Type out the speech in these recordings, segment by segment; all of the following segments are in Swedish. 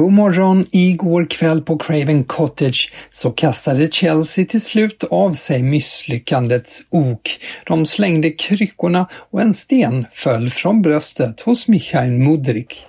God morgon! Igår kväll på Craven Cottage så kastade Chelsea till slut av sig misslyckandets ok. De slängde kryckorna och en sten föll från bröstet hos Michail Mudrik.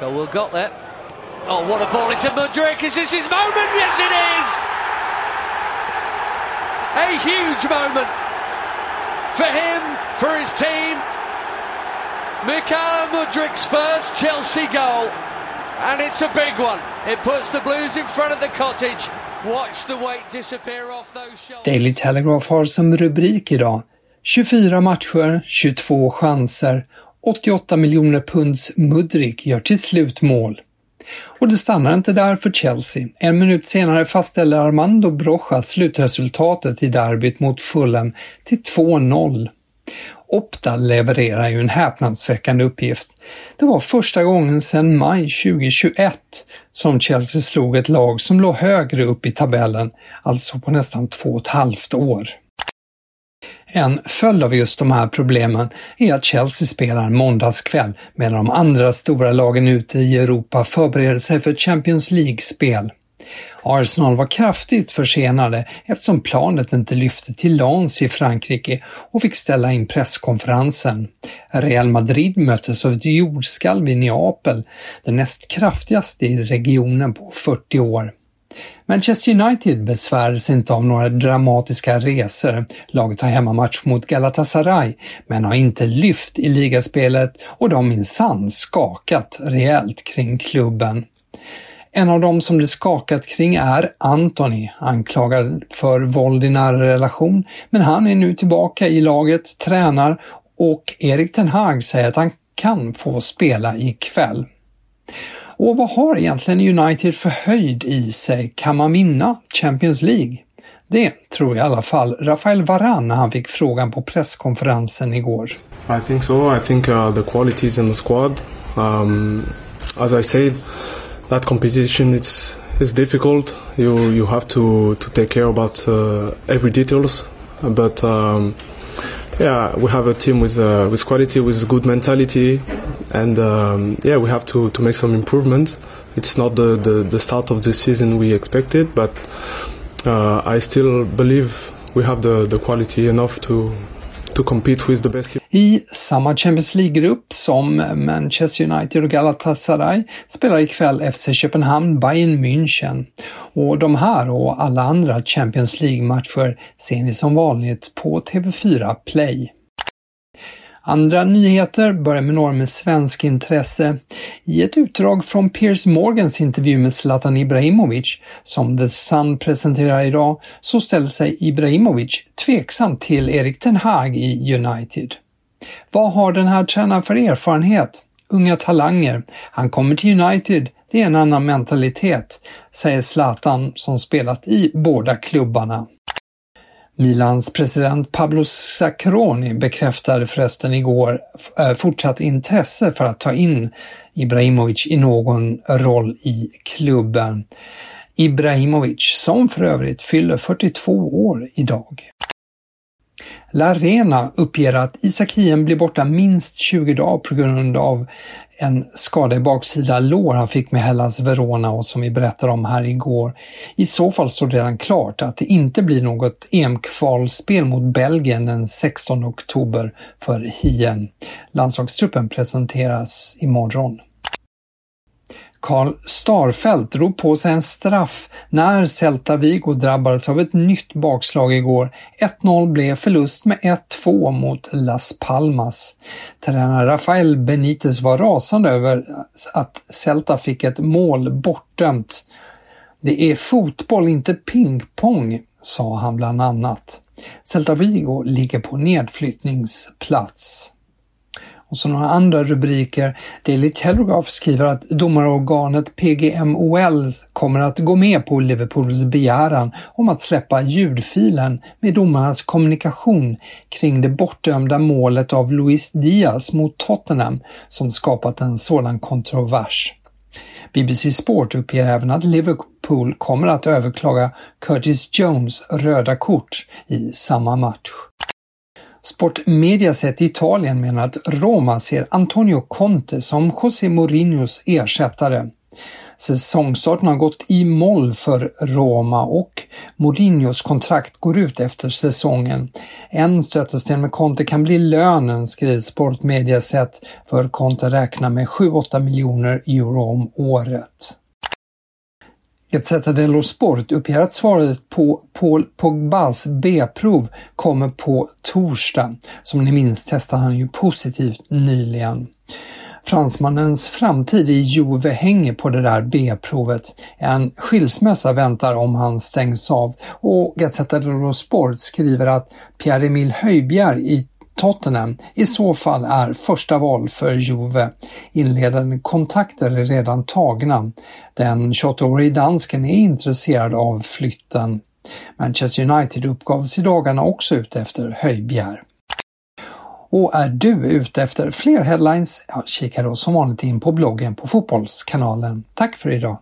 Got there. Oh, what a ball into Mudrik. Is this his moment? Yes, it is! A huge moment for him, for his team. Mikhail Mudrik's first Chelsea goal. And it's a big one. It puts the Blues in front of the cottage. Watch the weight disappear off those shoulders. Daily Telegraph har som rubrik idag 24 matcher, 22 chanser, 88 miljoner punds Mudrik gör till slut mål. Och det stannar inte där för Chelsea. En minut senare fastställer Armando Brocha slutresultatet i derbyt mot Fulham till 2-0. Opta levererar ju en häpnadsväckande uppgift. Det var första gången sedan maj 2021 som Chelsea slog ett lag som låg högre upp i tabellen, alltså på nästan två och ett halvt år. En följd av just de här problemen är att Chelsea spelar måndagskväll medan de andra stora lagen ute i Europa förbereder sig för Champions League-spel. Arsenal var kraftigt försenade eftersom planet inte lyfte till Lens i Frankrike och fick ställa in presskonferensen. Real Madrid möttes av ett jordskalv i Neapel, det näst kraftigaste i regionen på 40 år. Manchester United besvärades inte av några dramatiska resor. Laget har hemmamatch mot Galatasaray, men har inte lyft i ligaspelet och de minsann skakat rejält kring klubben. En av dem som det skakat kring är Anthony, anklagad för våld i nära relation, men han är nu tillbaka i laget, tränar och Erik Ten Hag säger att han kan få spela ikväll. Och vad har egentligen United för höjd i sig? Kan man vinna Champions League? Det tror i alla fall Rafael Varane när han fick frågan på presskonferensen igår. I think so. I think uh, the qualities in the squad. Um, as I said, that competition it's it's difficult. You you have to to take care about uh, every details. But um, yeah, we have a team with uh, with quality, with good mentality, and um, yeah, we have to to make some improvements. It's not the, the, the start of the season we expected, but uh, I still believe we have the, the quality enough to to compete with the best. I samma Champions League-grupp som Manchester United och Galatasaray spelar ikväll FC Köpenhamn Bayern München. Och de här och alla andra Champions League-matcher ser ni som vanligt på TV4 Play. Andra nyheter börjar med några med svensk intresse. I ett utdrag från Piers Morgans intervju med Zlatan Ibrahimovic, som The Sun presenterar idag, så ställer sig Ibrahimovic tveksam till Erik Ten Hag i United. Vad har den här tränaren för erfarenhet? Unga talanger. Han kommer till United. Det är en annan mentalitet, säger Zlatan som spelat i båda klubbarna. Milans president Pablo Sacroni bekräftade förresten igår eh, fortsatt intresse för att ta in Ibrahimovic i någon roll i klubben. Ibrahimovic, som för övrigt fyller 42 år idag. La Arena uppger att Isak Hien blir borta minst 20 dagar på grund av en skada i baksida lår han fick med Hellas Verona och som vi berättade om här igår. I så fall står det redan klart att det inte blir något EM-kvalspel mot Belgien den 16 oktober för Hien. Landslagstruppen presenteras imorgon. Karl Starfelt drog på sig en straff när Celta Vigo drabbades av ett nytt bakslag igår. 1-0 blev förlust med 1-2 mot Las Palmas. Tränare Rafael Benitez var rasande över att Celta fick ett mål bortdömt. Det är fotboll, inte pingpong, sa han bland annat. Celta Vigo ligger på nedflyttningsplats. Och så några andra rubriker. Daily Telegraph skriver att domarorganet PGMOL kommer att gå med på Liverpools begäran om att släppa ljudfilen med domarnas kommunikation kring det bortdömda målet av Luis Diaz mot Tottenham som skapat en sådan kontrovers. BBC Sport uppger även att Liverpool kommer att överklaga Curtis Jones röda kort i samma match. Sportmediaset i Italien menar att Roma ser Antonio Conte som José Mourinhos ersättare. Säsongstarten har gått i moll för Roma och Mourinhos kontrakt går ut efter säsongen. En stötesten med Conte kan bli lönen, skriver Sportmediaset, för Conte räknar med 7-8 miljoner euro om året. Gazzetta dello Sport uppger att svaret på Paul Pogbas B-prov kommer på torsdag. Som ni minns testade han ju positivt nyligen. Fransmannens framtid i Juve hänger på det där B-provet. En skilsmässa väntar om han stängs av och Gazzetta dello Sport skriver att Pierre-Emil Höjbjerg i Tottenham i så fall är första val för Juve. Inledande kontakter är redan tagna. Den 28-årige dansken är intresserad av flytten. Manchester United uppgavs i dagarna också ute efter Höjbjer. Och är du ute efter fler headlines? Ja, kika då som vanligt in på bloggen på Fotbollskanalen. Tack för idag!